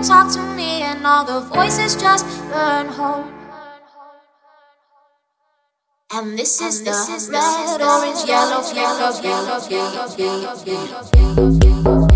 don't talk to me, and all the voices just burn home. And this is and this the is red, orange, yellow, yellow, yellow, yellow, yellow, yellow, yellow, yellow.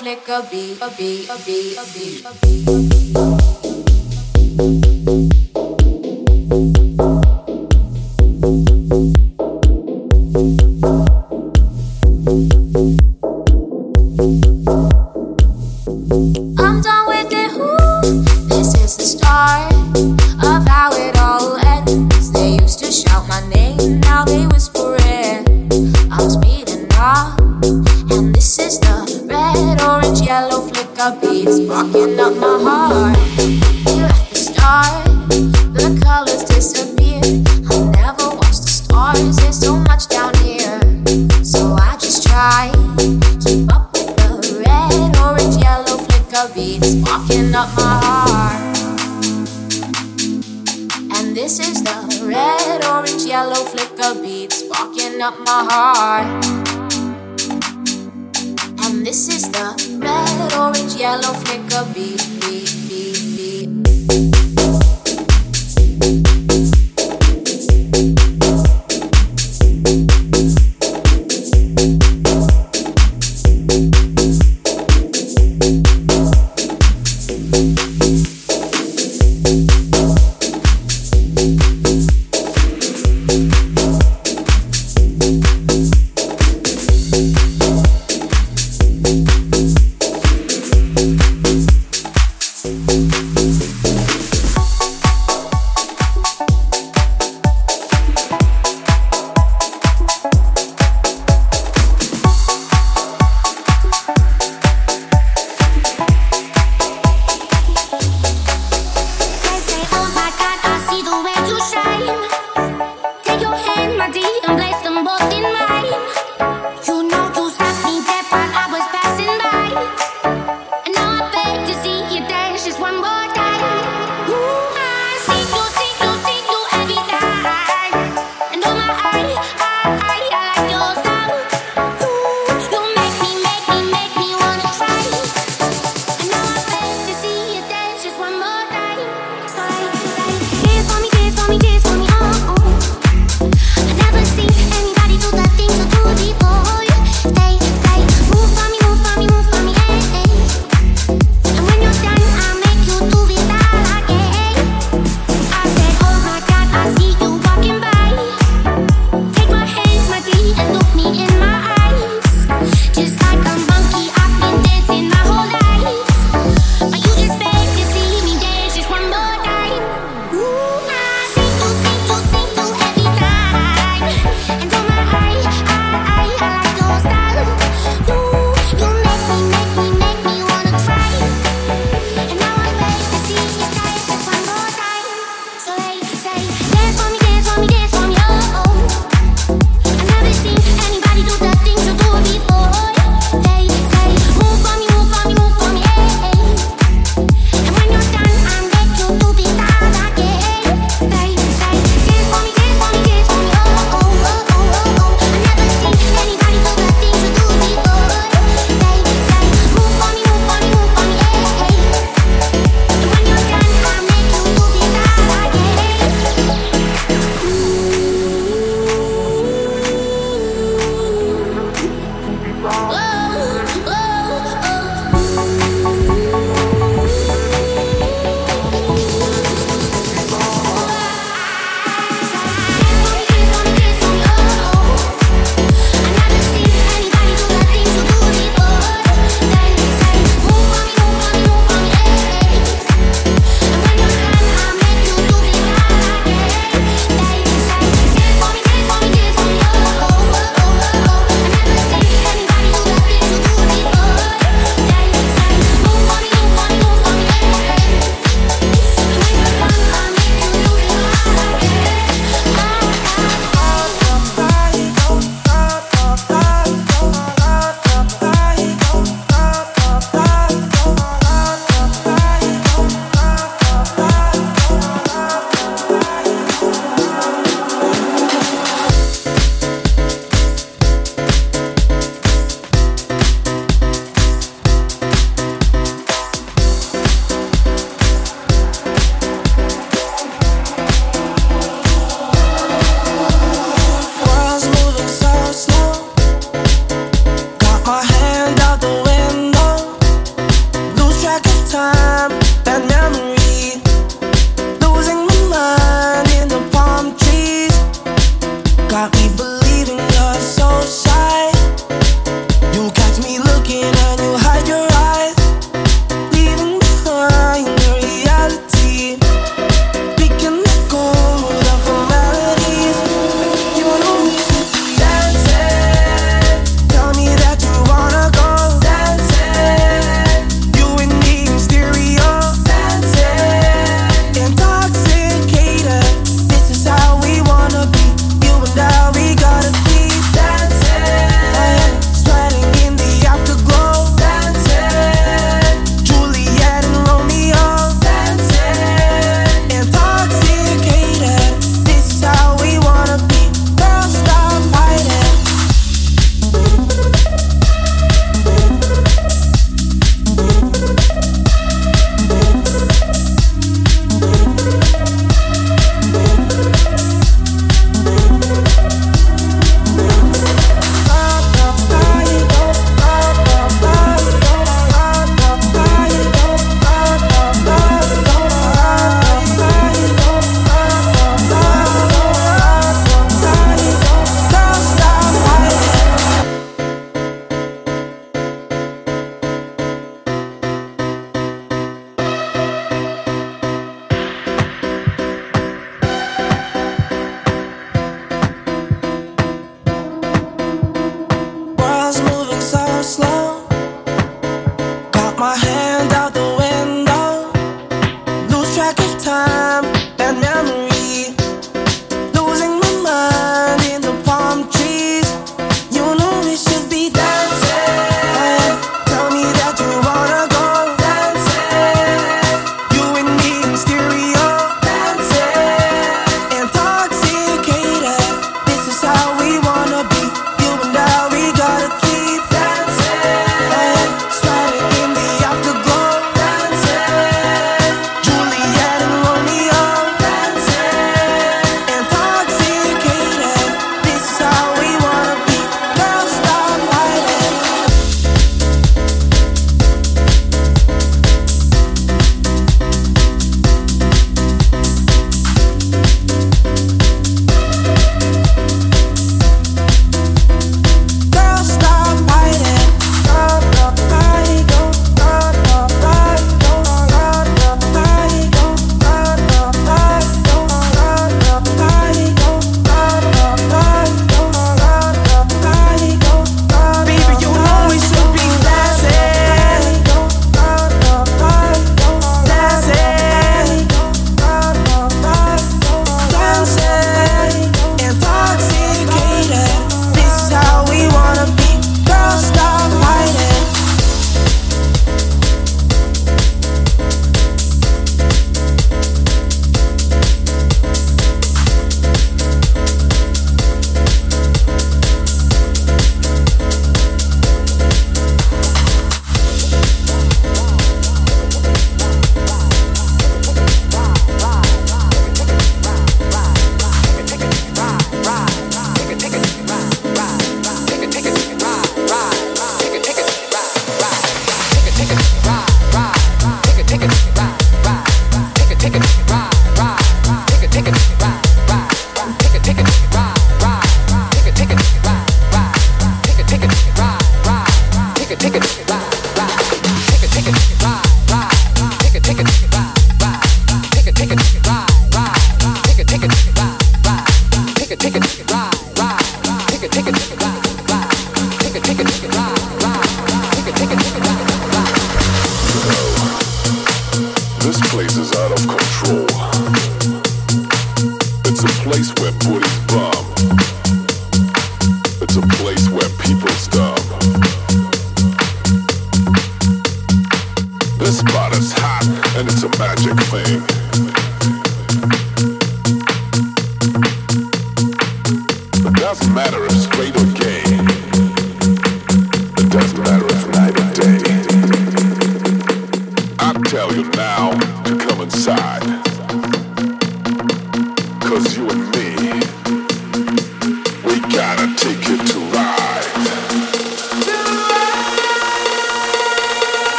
flick a bee, a bee, a bee, a bee, a bee.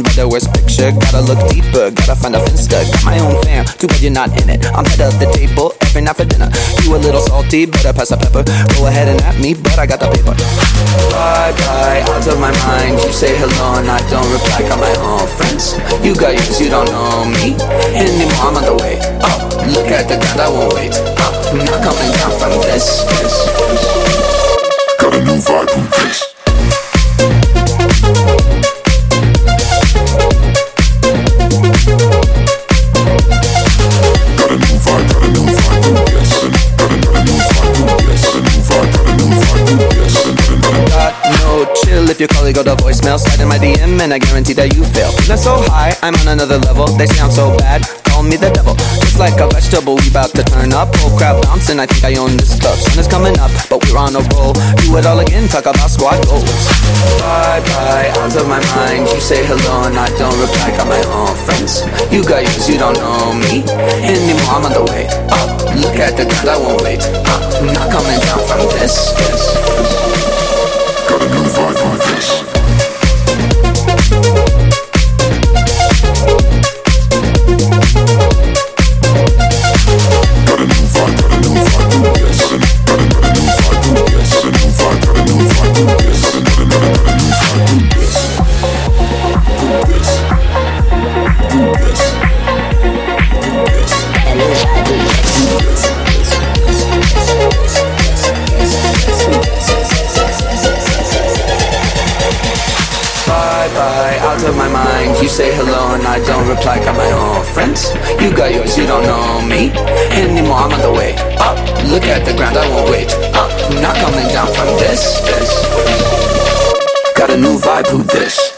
By the worst picture. Gotta look deeper, gotta find a finster. Got my own fam, too bad you're not in it. I'm head of the table every night for dinner. You a little salty, better pass the pepper. Go ahead and at me, but I got the paper. Bye bye, out of my mind. You say hello and I don't reply. Got my own friends. You got yours, you don't know me anymore. I'm on the way up. Look at the ground, I won't wait up. Not coming down from this. this, this got a new vibe your colleague got a voicemail, slide in my DM and I guarantee that you fail. Feeling so high, I'm on another level. They sound so bad, call me the devil. Just like a vegetable, we bout to turn up. Whole crowd bouncing, I think I own this club. Sun is coming up, but we're on a roll. Do it all again, talk about squad goals. Bye bye, out of my mind. You say hello and I don't reply. Got my own friends. You got yours, you don't know me anymore. I'm on the way up. Look at the ground, I won't wait up. Not coming down from this. Got a new vibe You got yours, you don't know me anymore. I'm on the way up. Look at the ground, I won't wait up. Not coming down from this. this. Got a new vibe, who this?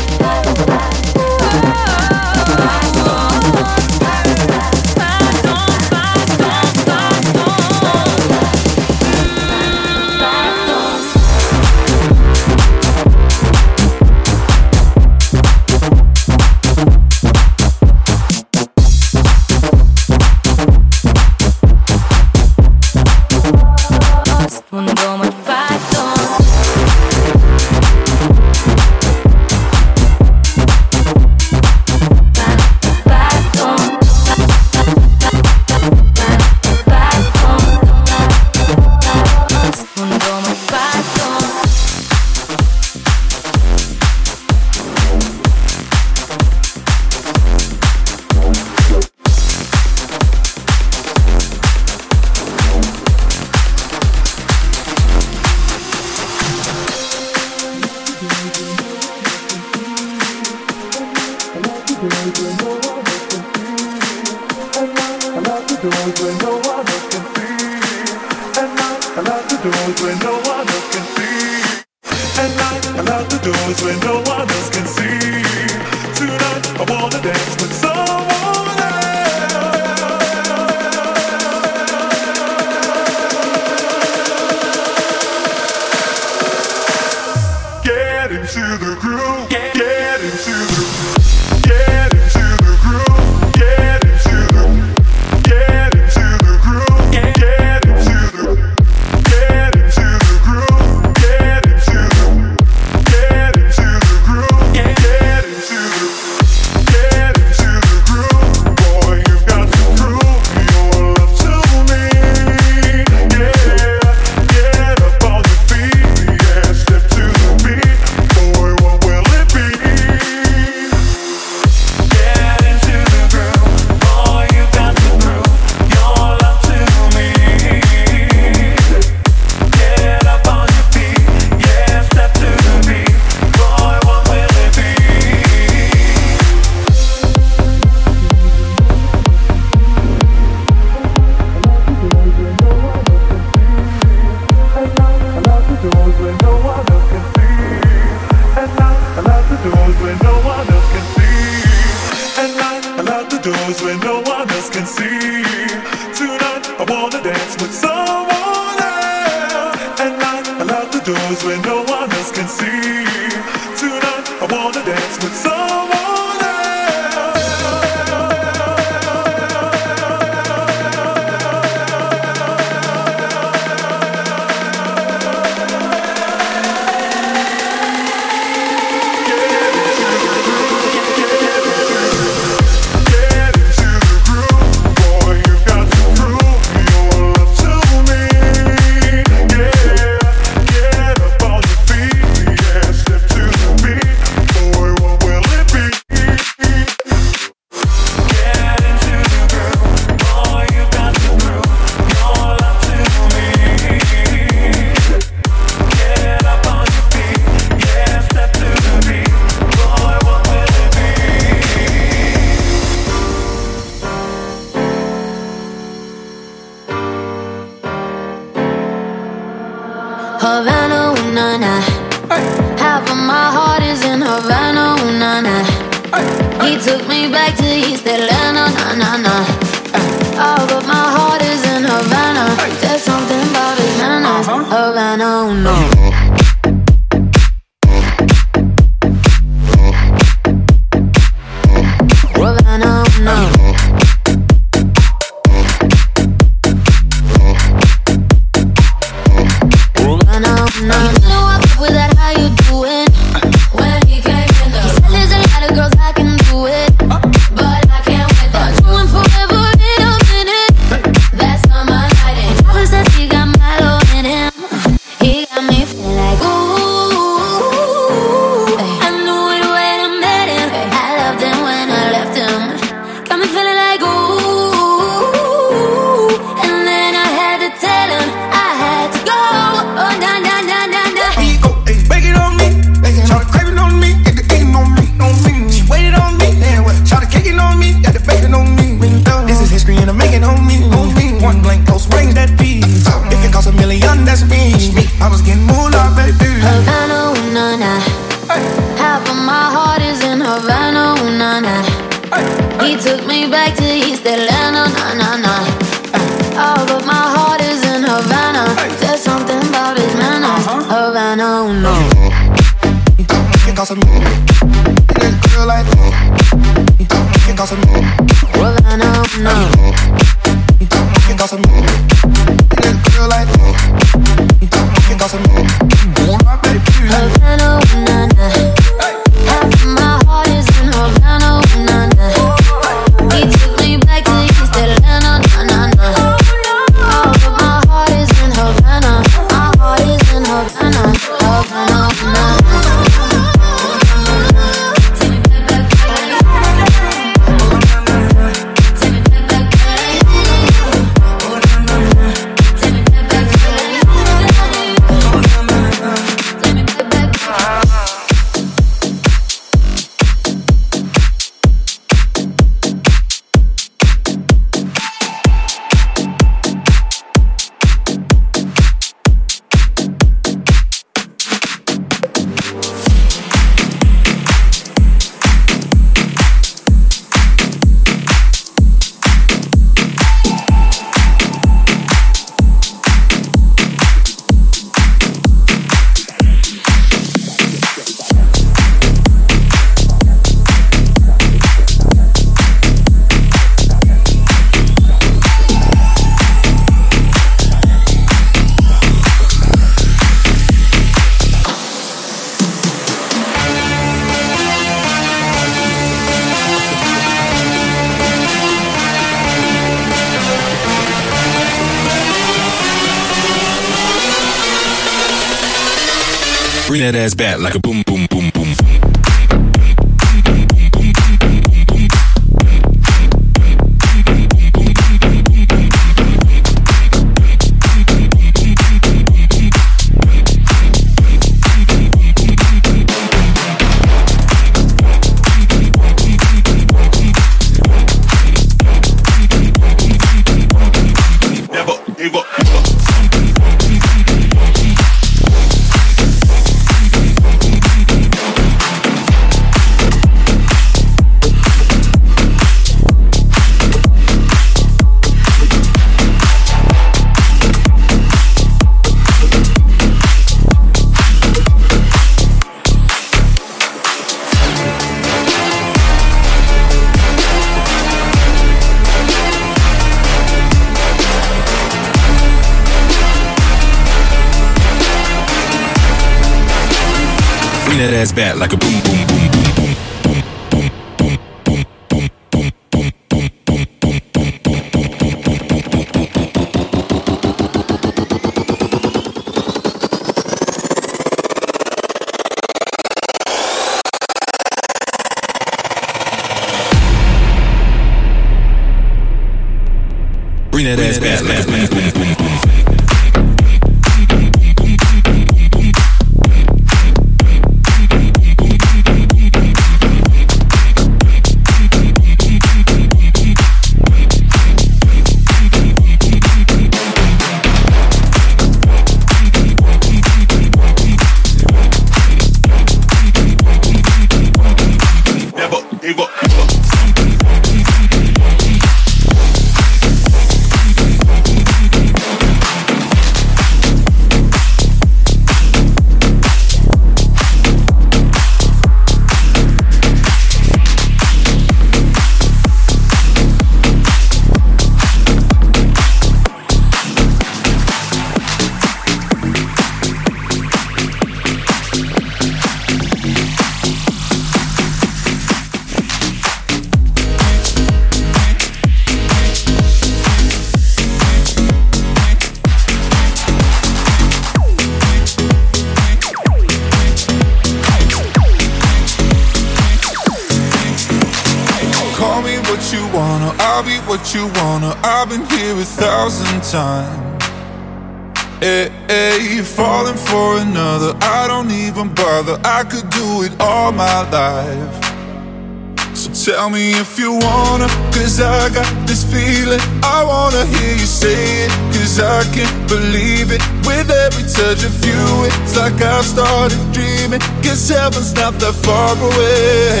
can believe it. With every touch of you, it's like I've started dreaming. Guess heaven's not that far away.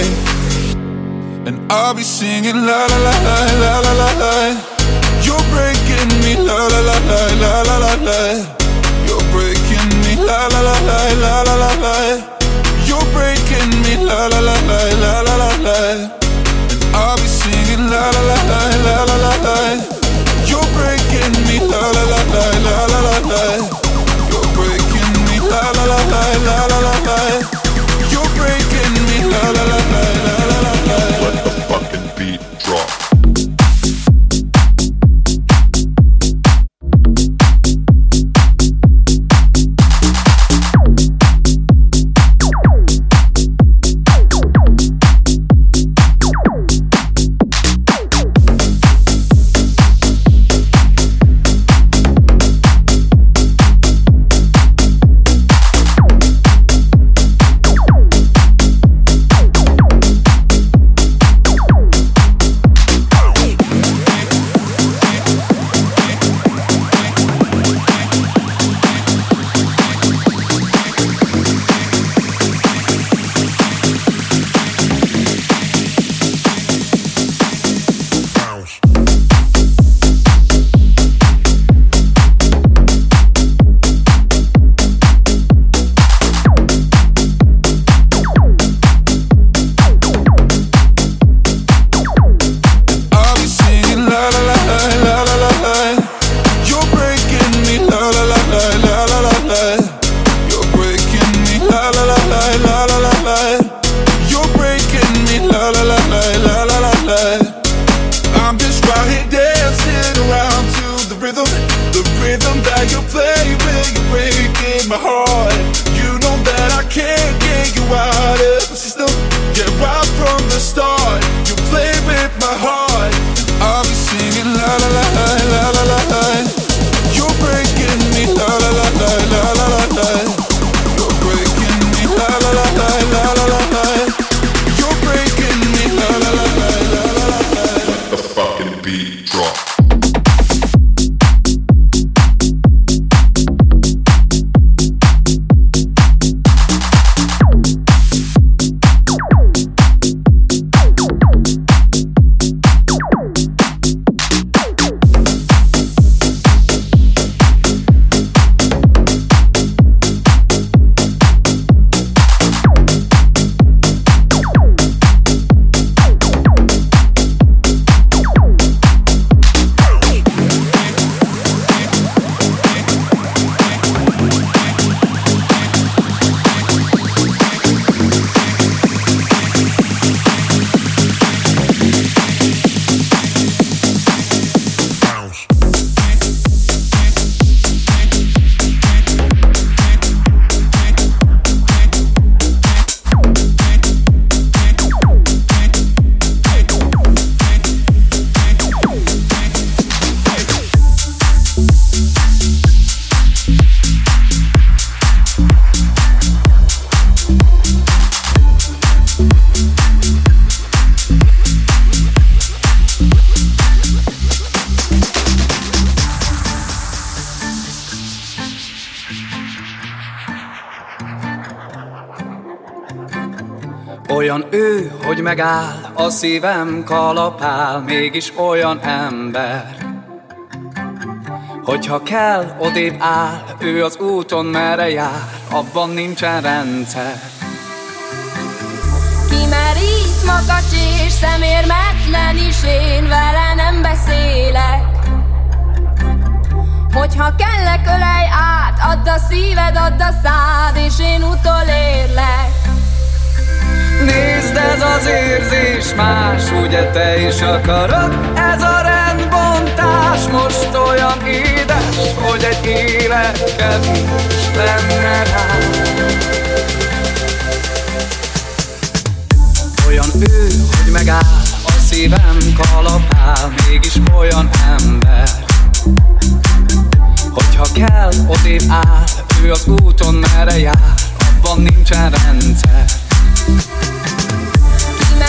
And I'll be singing la la la la la la la. You're breaking me la la la la la la la la. You're breaking me la la la la la la la la. You're breaking me la la la la la la la la. I'll be singing la la la la la la la la breaking me, la la la la la la la. You're breaking me, la la la la la la la. Megáll, a szívem kalapál, mégis olyan ember. Hogyha kell, odébb áll, ő az úton merre jár, abban nincsen rendszer. Kimerít makacs és szemérmetlen is én vele nem beszélek Hogyha kellek ölej át, add a szíved, add a szád És én utolérlek Nézd, ez az érzés más, ugye te is akarod? Ez a rendbontás most olyan édes, hogy egy élet kevés lenne rá. Olyan ő, hogy megáll, a szívem kalapál, mégis olyan ember. Hogyha kell, odébb áll, ő az úton merre jár, abban nincsen rendszer.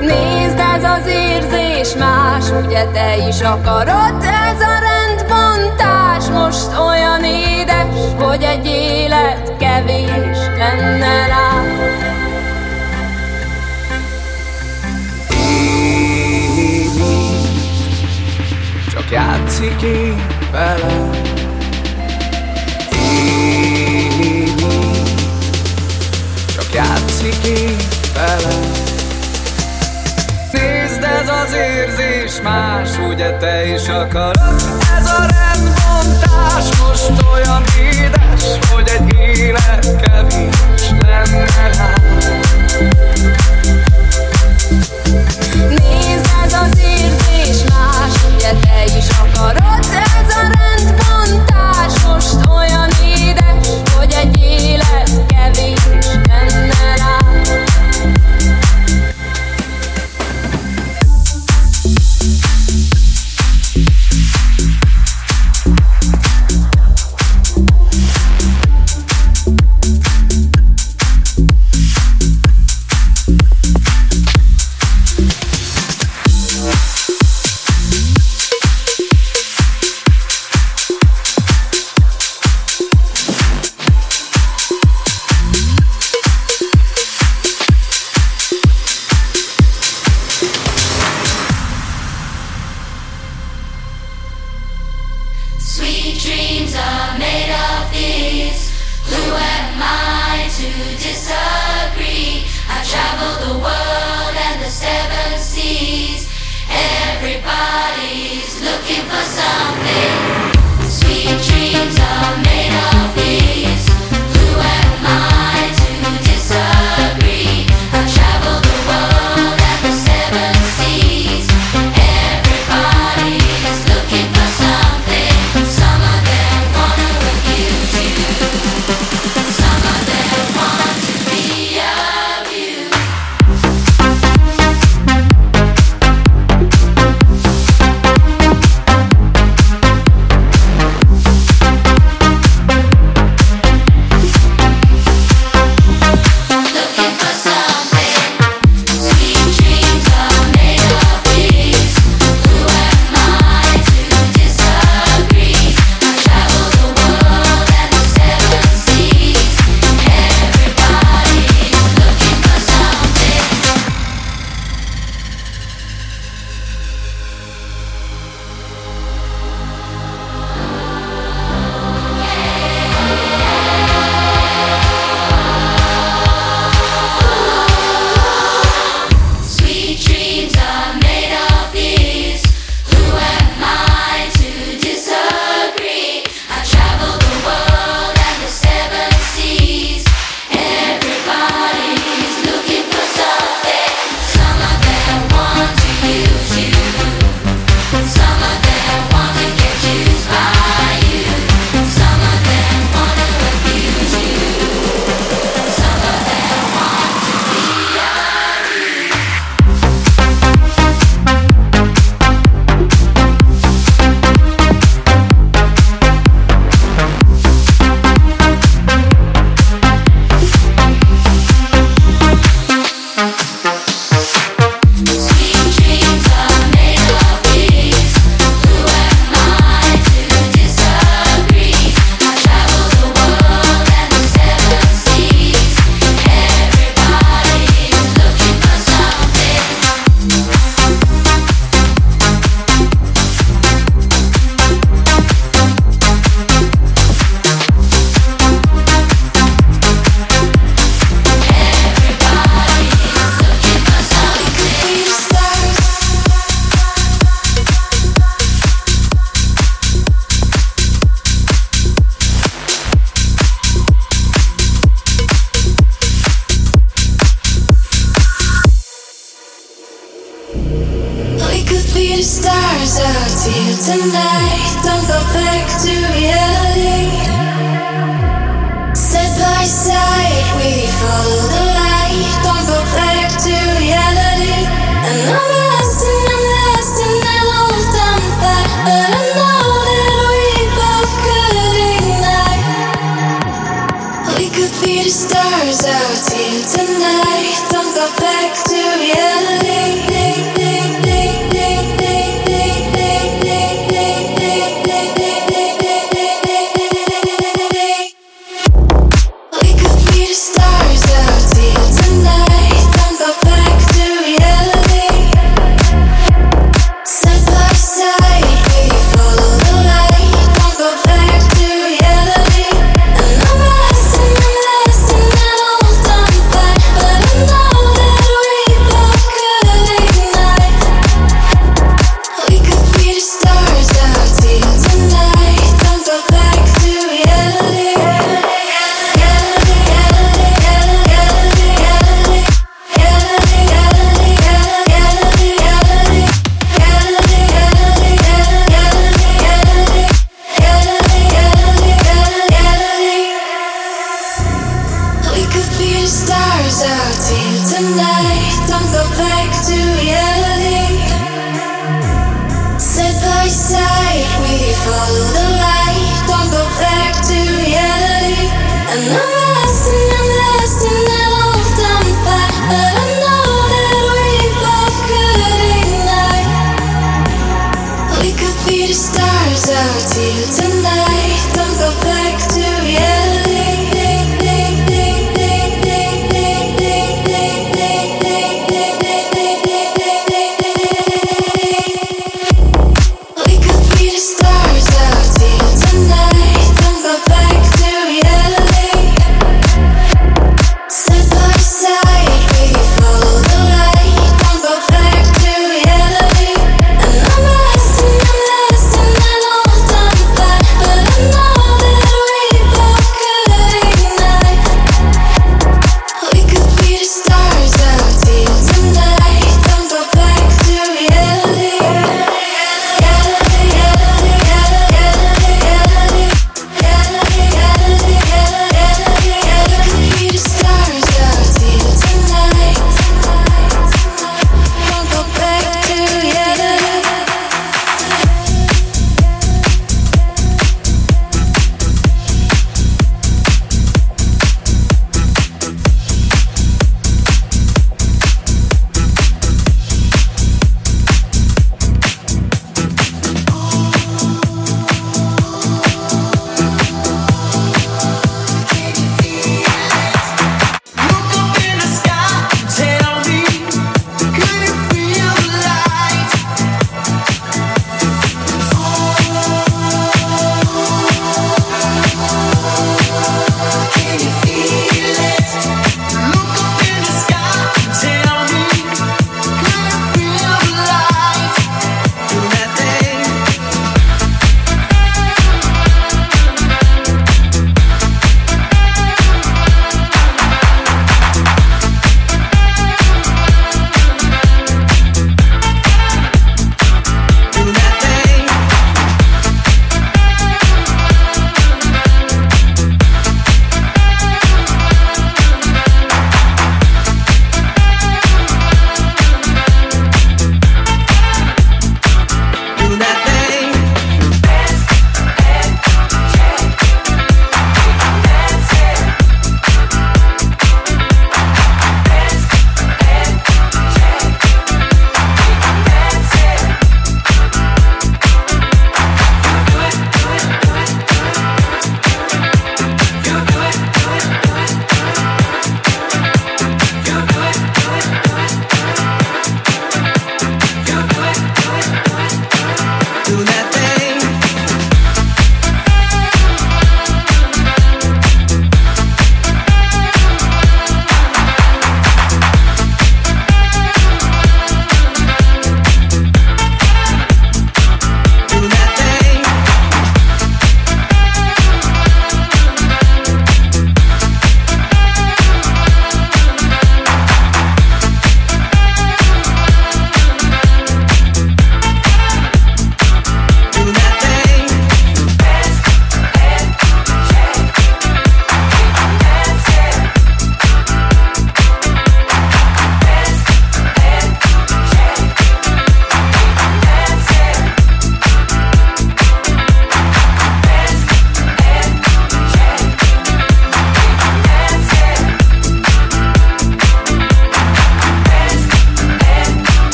Nézd, ez az érzés más, ugye te is akarod Ez a rendbontás most olyan édes, hogy egy élet kevés lenne rá csak játszik én vele. Más, ugye te is akarod? Ez a rendbontás most olyan édes, hogy egy élet kevés lenne rá. Nézd, ez az érzés más, ugye te is akarod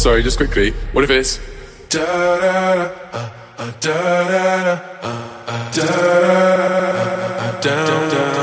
sorry, just quickly. What if it's da da da da da da da da da, da, da, da, da, da, da, da, da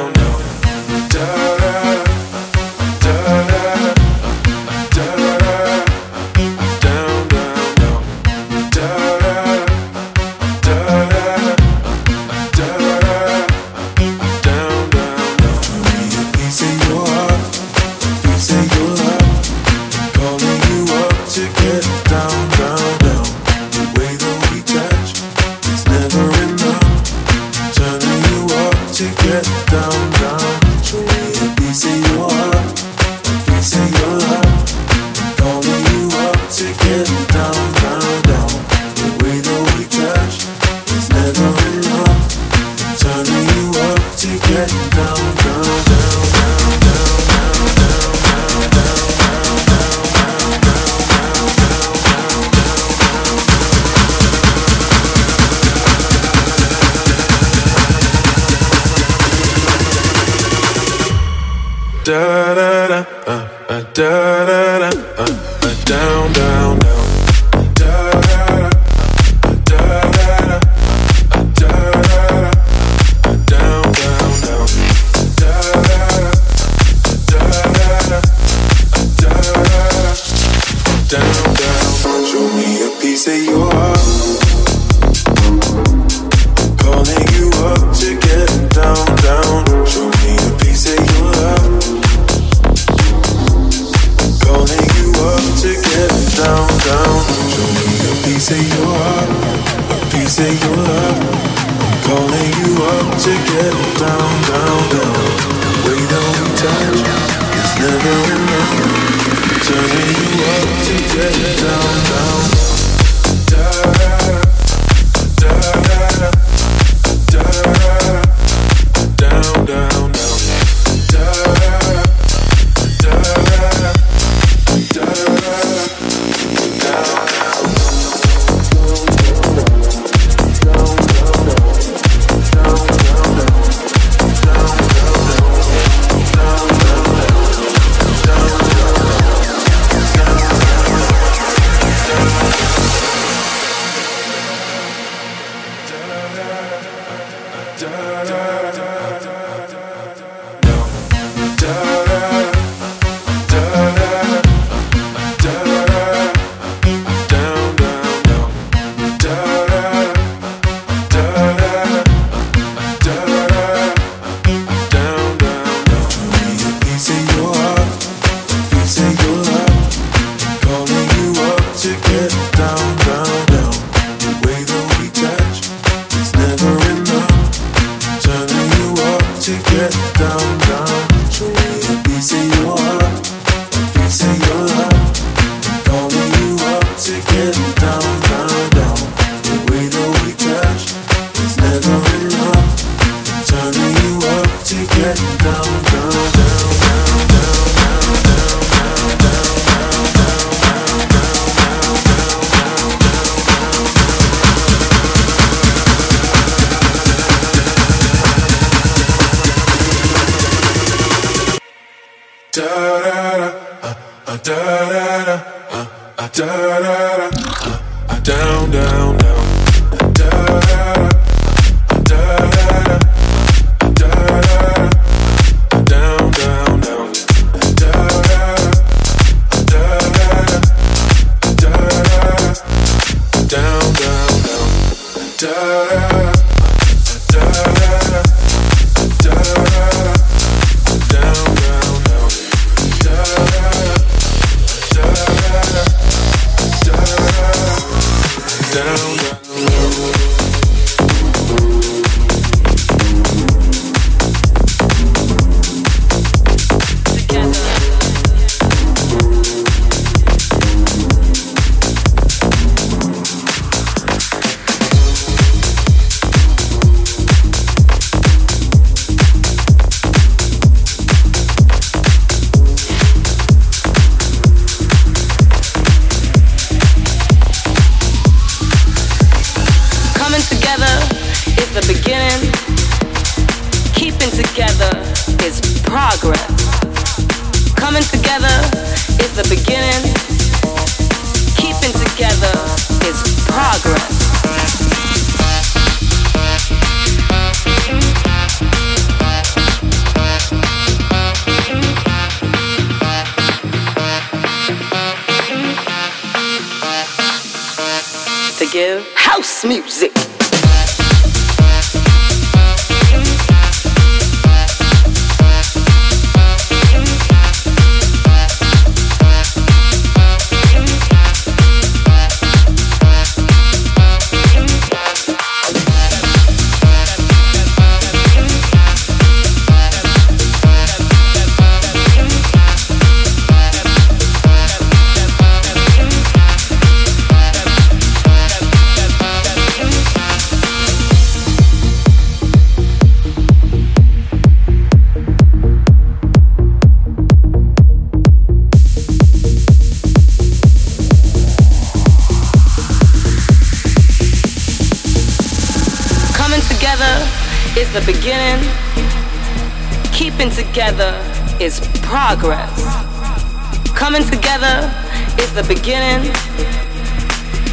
the beginning.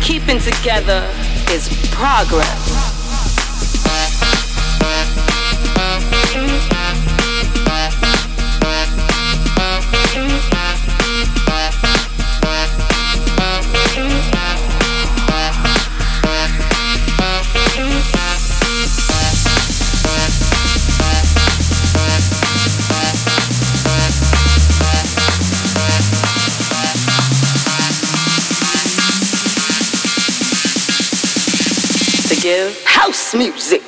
Keeping together is progress. Music.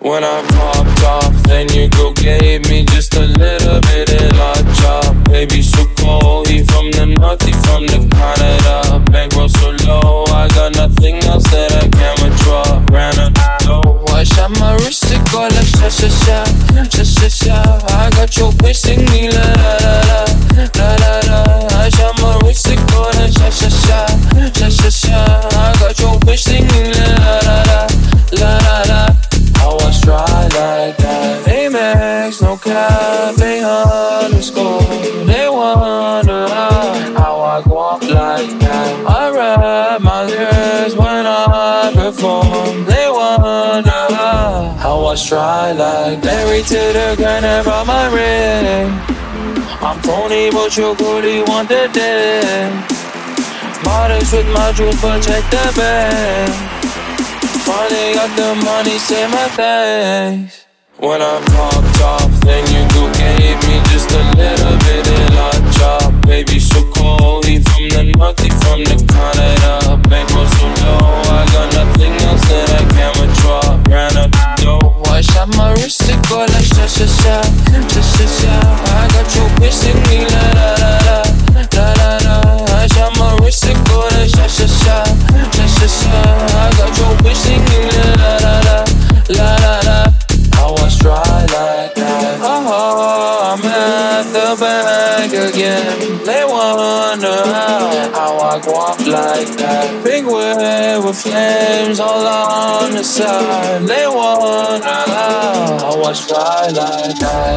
When I popped off, then you go gave me just a little bit of la chop. Baby, so cold, he from the north, he from the Canada. Bankroll so low, I got nothing else that I can withdraw. Ran a low, I shot my wrist, it go like sha sha sha, sha sha sha. I got your bitch singing la la la la, la la la. I shot my wrist, it go like sha sha sha, sha sha sha. I got your bitch singing la la try like Married to the ground and brought my ring. I'm phony but your goodie want the day. Modest with my jewels, but check the bag. Finally got the money, say my thanks. When I'm popped off, then you go gave me just a little bit of la chop. Baby, so cold, he from the north, he from the Canada. Bankroll so low, I got nothing else that I can withdraw. Ran up I shot my wrist, it go like sha sha sha, sha sha sha. I got your bitch singing la la la la, la la la. I shot my wrist, it go like sha sha sha, sha sha sha. I got your bitch singing la la la la, la la la. I was dry like that. Oh, I'm at the bank again. They wonder how, walk like that. Penguin with flames all on the side. They want to allow. I watch fly like that.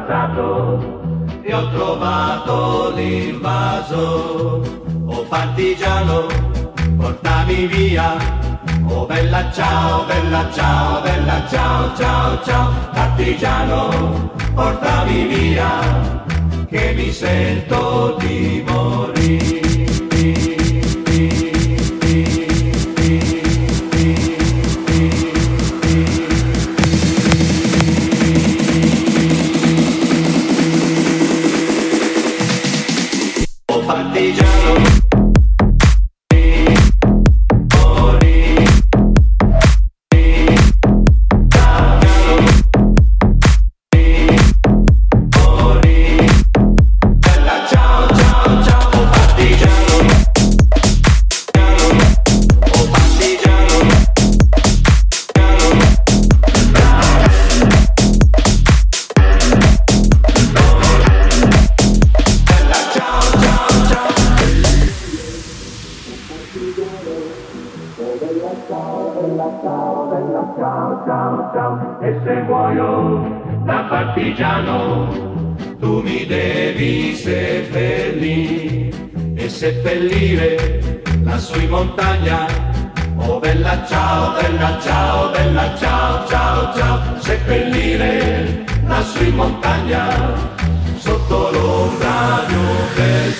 Alzato e ho trovato l'invaso. Oh partigiano, portami via. Oh bella ciao, bella ciao, bella ciao, ciao, ciao. Partigiano, portami via, che mi sento di morire. Seppellire lassù in montagna. Oh bella ciao bella ciao bella ciao ciao ciao. Seppellire lassù in montagna sotto l'ombra di un bel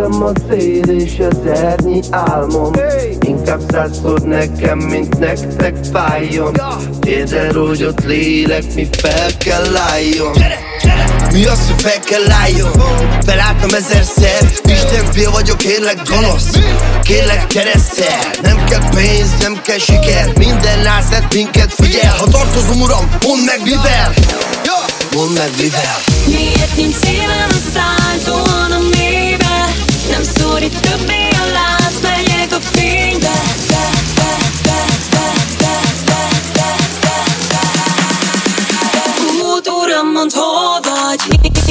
Előttem a szél és az ernyi álmom. Inkább százszor nekem, mint nektek fájjon. Térdel rógyott lélek, mi fel kell álljon. Mi az, hogy fel kell álljon? Felálltam ezerszer. Isten fél vagyok, kérlek gonosz. Kérlek kereszel Nem kell pénz, nem kell siker. Minden lázett minket figyel. Ha tartozom uram, mondd meg mivel. Mondd meg mivel. Miért nincs szívem a szálltóan a mélybe hogy több mély a lánc, megyek a fénybe Út, uram, mondd, hol vagy?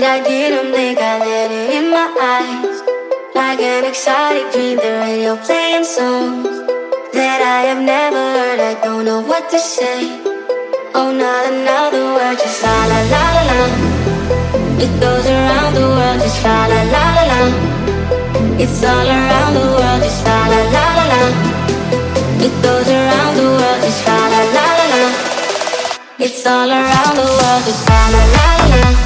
Sweet. I didn't think I let it in my eyes. Like an exotic dream, the radio playing songs that I have never heard. I don't know what to say. Oh, not another word, just la la la la la. It goes around the world, just la la la la la. It's all around the world, just la la la la la. It goes around the world, just la la la la la. It's all around the world, just la la la la. La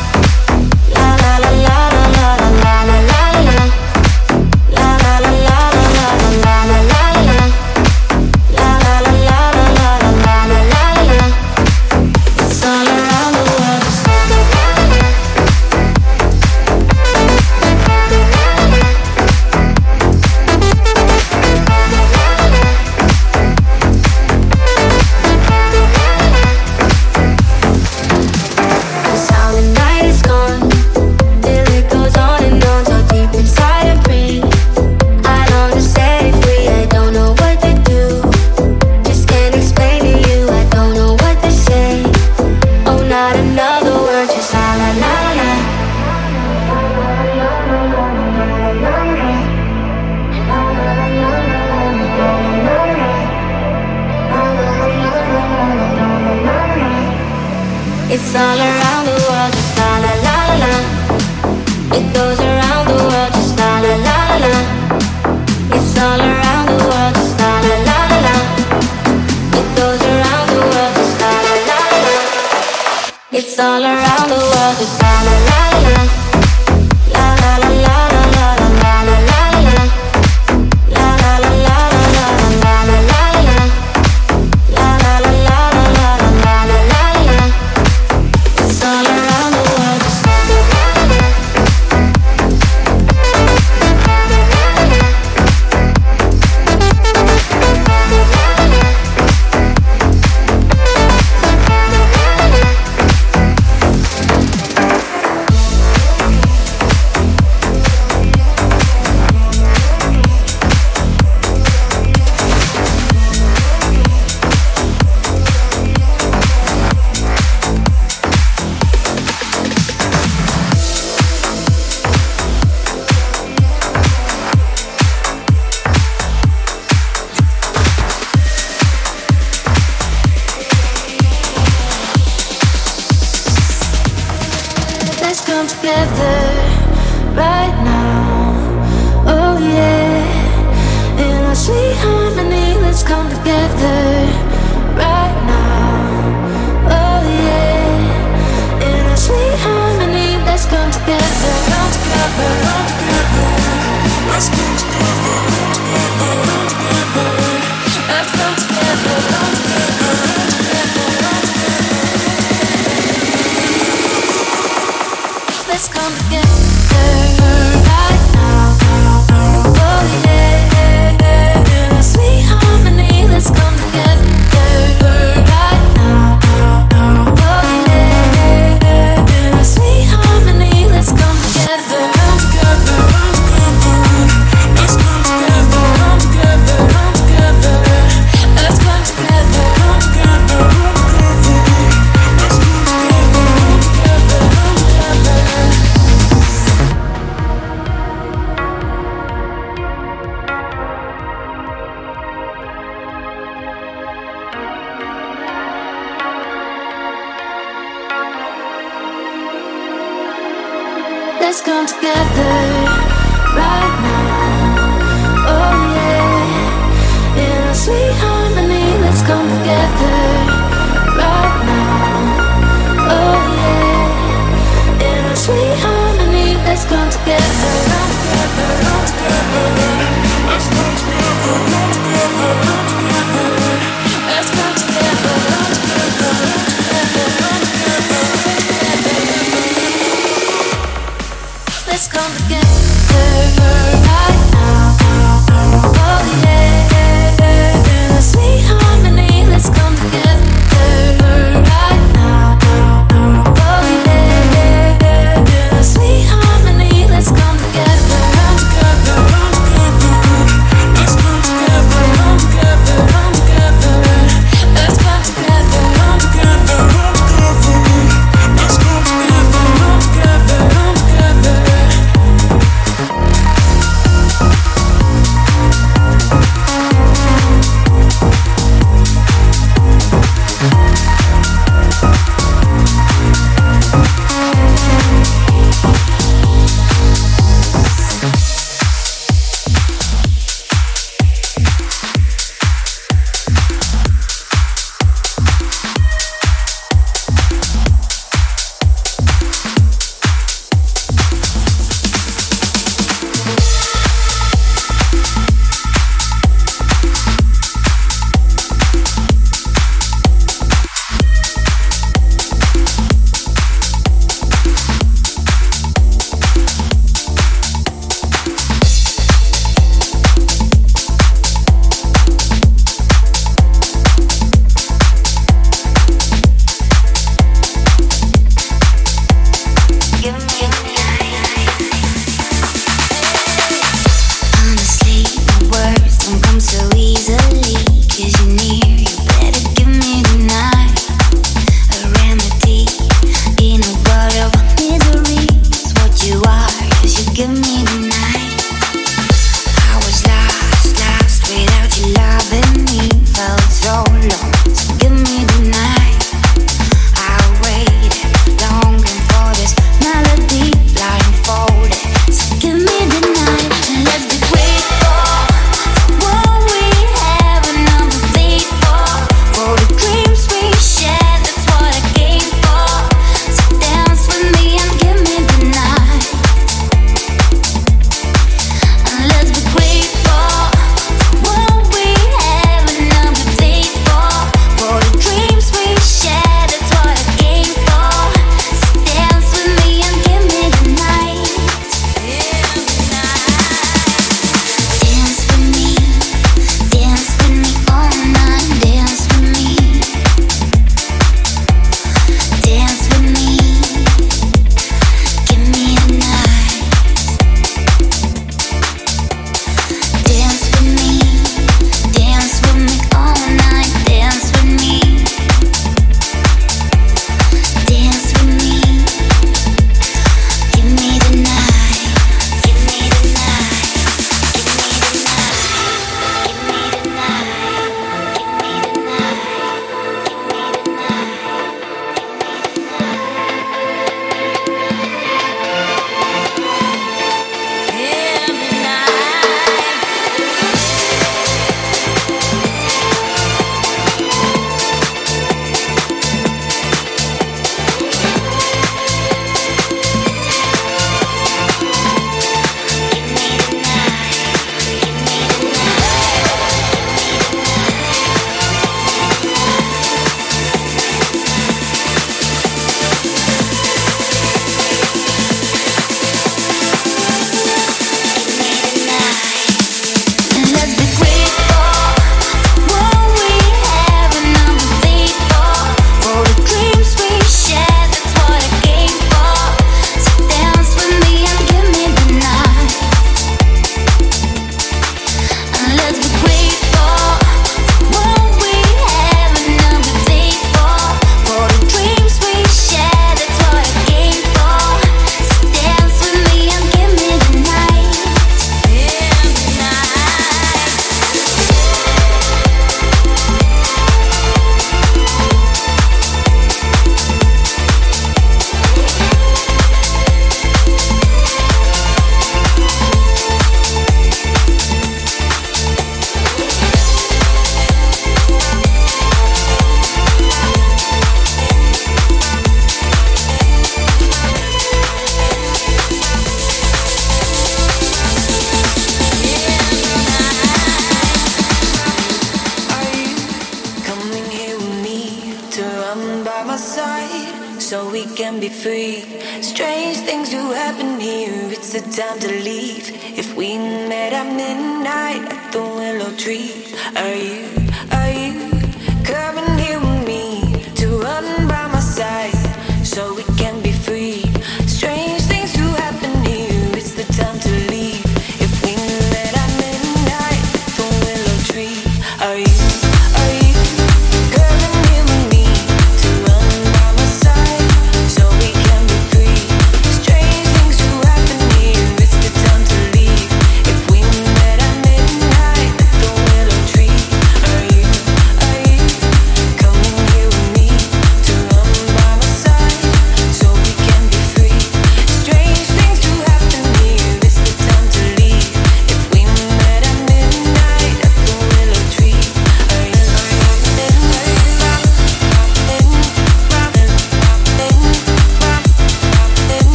free. Strange things do happen here. It's the time to leave. If we met at midnight at the willow tree, are you?